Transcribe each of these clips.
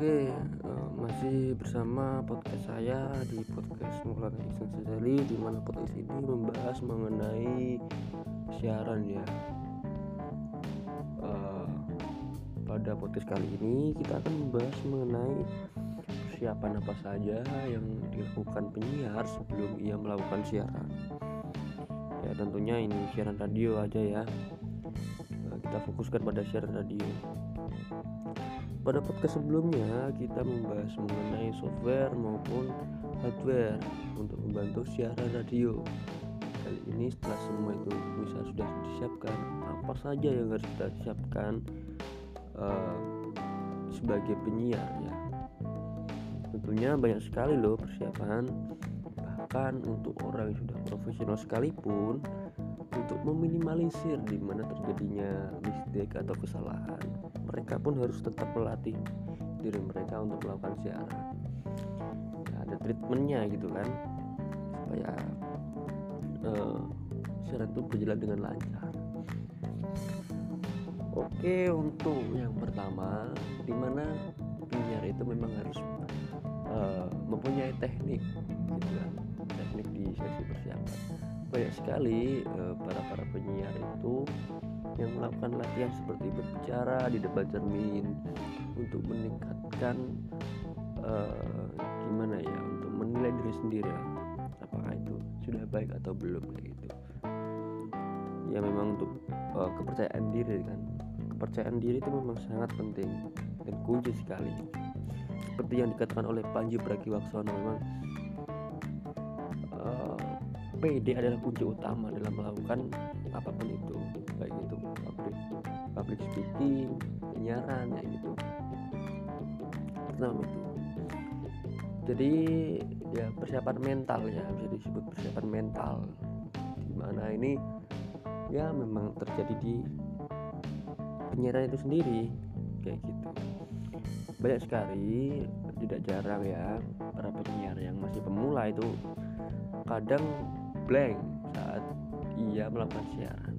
Oke, uh, masih bersama podcast saya di podcast Maulana Ihsan Sazali di mana podcast ini membahas mengenai siaran ya. Uh, pada podcast kali ini kita akan membahas mengenai persiapan apa saja yang dilakukan penyiar sebelum ia melakukan siaran. Ya tentunya ini siaran radio aja ya. Uh, kita fokuskan pada siaran radio. Pada podcast sebelumnya kita membahas mengenai software maupun hardware untuk membantu siaran radio. Kali ini setelah semua itu bisa sudah disiapkan, apa saja yang harus kita siapkan uh, sebagai penyiar ya. Tentunya banyak sekali loh persiapan bahkan untuk orang yang sudah profesional sekalipun untuk meminimalisir di mana terjadinya mistake atau kesalahan mereka pun harus tetap melatih diri mereka untuk melakukan siaran ya, ada treatmentnya gitu kan. Supaya uh, siaran itu berjalan dengan lancar. Oke untuk yang pertama di mana penyiar itu memang harus uh, mempunyai teknik gitu kan. Teknik di sesi persiapan banyak sekali uh, para para penyiar itu yang melakukan latihan seperti berbicara di depan cermin untuk meningkatkan uh, gimana ya untuk menilai diri sendiri apakah itu sudah baik atau belum gitu. Ya memang untuk uh, kepercayaan diri kan. Kepercayaan diri itu memang sangat penting dan kunci sekali. Seperti yang dikatakan oleh Panji Pragiwaksono memang PD adalah kunci utama dalam melakukan apa pun itu baik itu public public speaking penyiaran ya gitu. Pertama itu. Jadi ya persiapan mental ya bisa disebut persiapan mental. Di mana ini ya memang terjadi di penyiaran itu sendiri kayak gitu. Banyak sekali tidak jarang ya para penyiar yang masih pemula itu kadang blank saat ia melakukan siaran.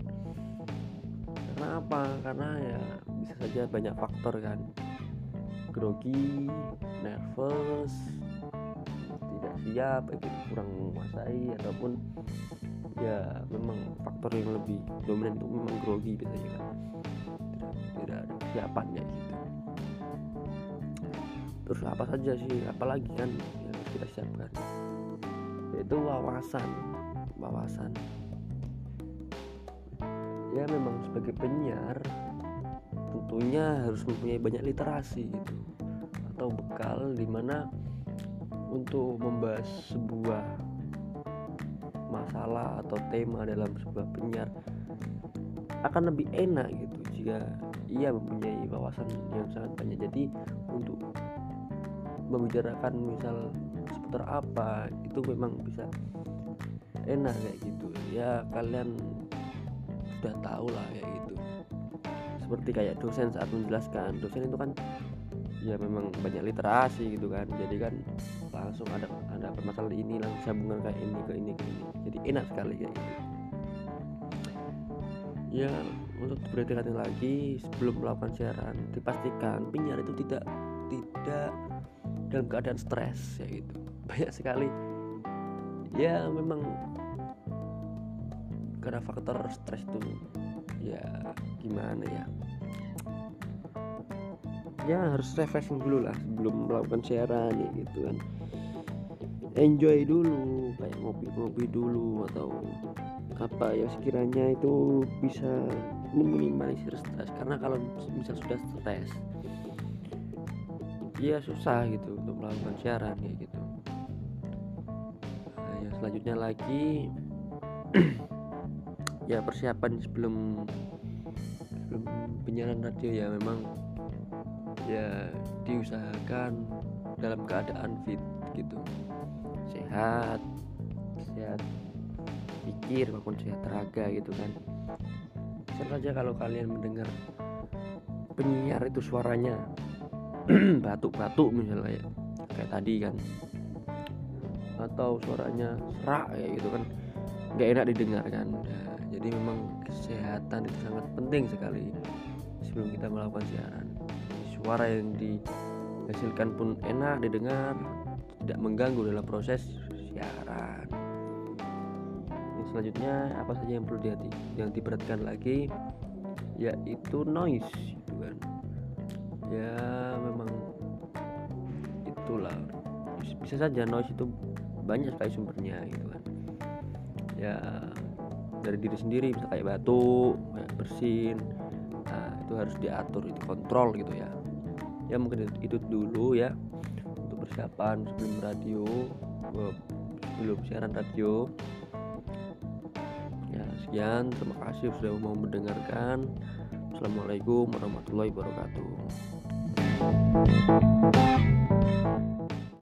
Karena apa? Karena ya bisa saja banyak faktor kan. Grogi nervous tidak siap itu kurang menguasai ataupun ya memang faktor yang lebih dominan itu memang grogi biasanya kan. Tidak, tidak ada kesiapan ya gitu. Terus apa saja sih? Apalagi kan yang kita siapkan? Yaitu wawasan wawasan. Ya memang sebagai penyiar tentunya harus mempunyai banyak literasi gitu atau bekal di mana untuk membahas sebuah masalah atau tema dalam sebuah penyiar akan lebih enak gitu jika ia mempunyai wawasan yang sangat banyak. Jadi untuk membicarakan misal seputar apa itu memang bisa enak kayak gitu. Ya kalian sudah tahu lah kayak gitu. Seperti kayak dosen saat menjelaskan dosen itu kan ya memang banyak literasi gitu kan. Jadi kan langsung ada ada permasalahan ini langsung sambungan kayak ini ke ini ke ini. Jadi enak sekali kayak gitu. Ya untuk diperhatikan lagi sebelum melakukan siaran dipastikan penyiar itu tidak tidak dalam keadaan stres ya gitu. Banyak sekali ya memang karena faktor stres itu ya gimana ya? Ya harus refreshing dulu lah sebelum melakukan siaran ya gitu kan. Enjoy dulu kayak ngopi-ngopi dulu atau apa ya sekiranya itu bisa meminimalisir stres. Karena kalau misal sudah stres ya susah gitu untuk melakukan siaran ya gitu selanjutnya lagi. Ya persiapan sebelum sebelum penyiaran radio ya memang ya diusahakan dalam keadaan fit gitu. Sehat sehat pikir maupun sehat tenaga gitu kan. Bisa saja kalau kalian mendengar penyiar itu suaranya batuk-batuk misalnya ya kayak tadi kan atau suaranya serak ya gitu kan nggak enak didengarkan nah, jadi memang kesehatan itu sangat penting sekali sebelum kita melakukan siaran. Suara yang di dihasilkan pun enak didengar tidak mengganggu dalam proses siaran. Yang selanjutnya apa saja yang perlu dihati yang diperhatikan lagi? Yaitu noise gitu kan. Ya memang itulah. Bisa saja noise itu banyak sekali sumbernya gitu kan. Ya dari diri sendiri bisa kayak batu kayak bersin nah itu harus diatur itu kontrol gitu ya. Ya mungkin itu dulu ya untuk persiapan sebelum radio sebelum siaran radio. Ya sekian terima kasih sudah mau mendengarkan. Assalamualaikum warahmatullahi wabarakatuh